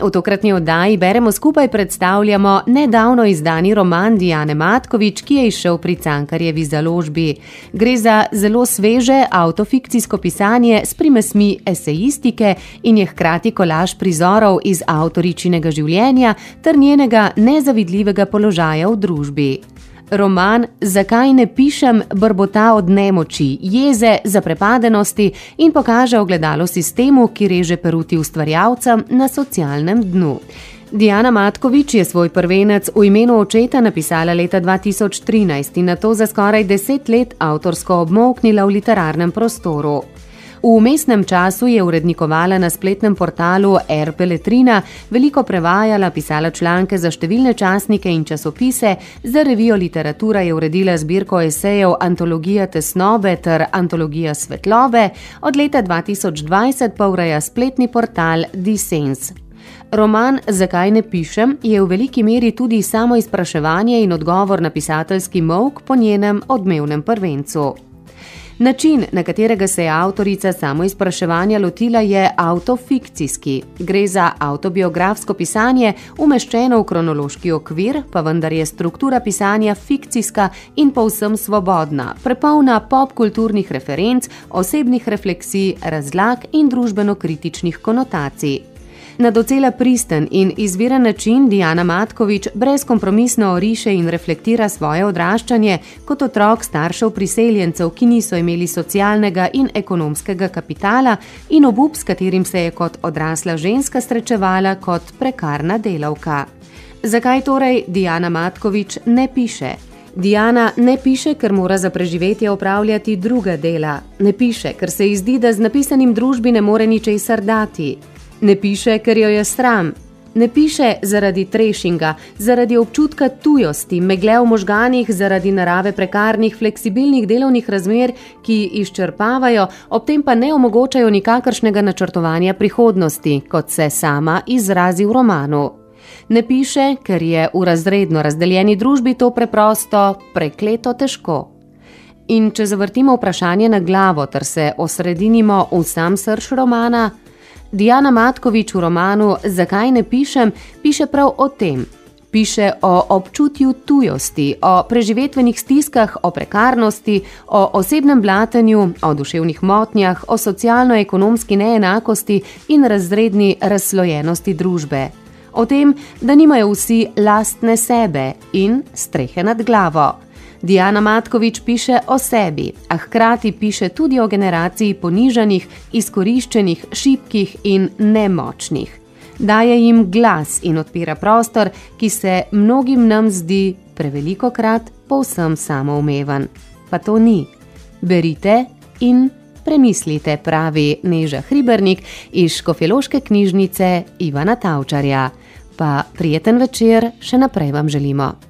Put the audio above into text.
V tokratni oddaji beremo skupaj predstavljamo nedavno izdani roman Diane Matkovič, ki je izšel pri Cankarjevi založbi. Gre za zelo sveže avtofikcijsko pisanje s primesmi esejistike in je hkrati kolaž prizorov iz avtoričinega življenja ter njenega nezavidljivega položaja v družbi. Roman Zakaj ne pišem brbota od nemoči, jeze, zaprepadenosti in pokaže ogledalo sistemu, ki reže peruti ustvarjalcem na socialnem dnu. Diana Matkovič je svoj prvenec v imenu očeta napisala leta 2013 in na to za skoraj deset let avtorsko obmoknila v literarnem prostoru. V umestnem času je urednikovala na spletnem portalu R. Peletrina, veliko prevajala, pisala članke za številne časnike in časopise, za revijo Literatura je uredila zbirko esejev Antologija tesnobe ter Antologija svetlobe, od leta 2020 pa ureja spletni portal Dissens. Roman Zakaj ne pišem je v veliki meri tudi samo izpraševanje in odgovor na pisateljski mok po njenem odmevnem prvencu. Način, na katerega se je avtorica samo izpraševanja lotila, je avtofikcijski. Gre za avtobiografsko pisanje, umeščeno v kronološki okvir, pa vendar je struktura pisanja fikcijska in povsem svobodna, prepolna popkulturnih referenc, osebnih refleksij, razlag in družbeno-kritičnih konotacij. Na docela pristen in izviren način Diana Matkovič brezkompromisno oriše in reflektira svoje odraščanje kot otrok staršev priseljencev, ki niso imeli socialnega in ekonomskega kapitala in obup, s katerim se je kot odrasla ženska srečevala kot prekarna delavka. Zakaj torej Diana Matkovič ne piše? Diana ne piše, ker mora za preživetje opravljati druga dela. Ne piše, ker se ji zdi, da z napisanim družbi ne more ničesar dati. Ne piše, ker jo je sram. Ne piše zaradi trešinga, zaradi občutka tujosti, megle v možganih, zaradi narave prekarnih, fleksibilnih delovnih razmer, ki izčrpavajo, ob tem pa ne omogočajo nikakršnega načrtovanja prihodnosti, kot se sama izrazi v romanu. Ne piše, ker je v razredno razdeljeni družbi to preprosto prekleto težko. In če zavrtimo vprašanje na glavo ter se osredinimo v sam srč romana, Diana Matkovič v romanu Zakaj ne pišem, piše prav o tem. Piše o občutju tujosti, o preživetvenih stiskah, o prekarnosti, o osebnem blatenju, o duševnih motnjah, o socialno-ekonomski neenakosti in razredni razslojenosti družbe. O tem, da nimajo vsi lastne sebe in strehe nad glavo. Diana Matkovič piše o sebi, a hkrati piše tudi o generaciji ponižanih, izkoriščenih, šibkih in nemočnih. Daje jim glas in odpira prostor, ki se mnogim nam zdi preveliko krat povsem samoumeven. Pa to ni. Berite in premislite, pravi Neža Hribernik iz Škofeloške knjižnice Ivana Tavčarja. Pa prijeten večer še naprej vam želimo.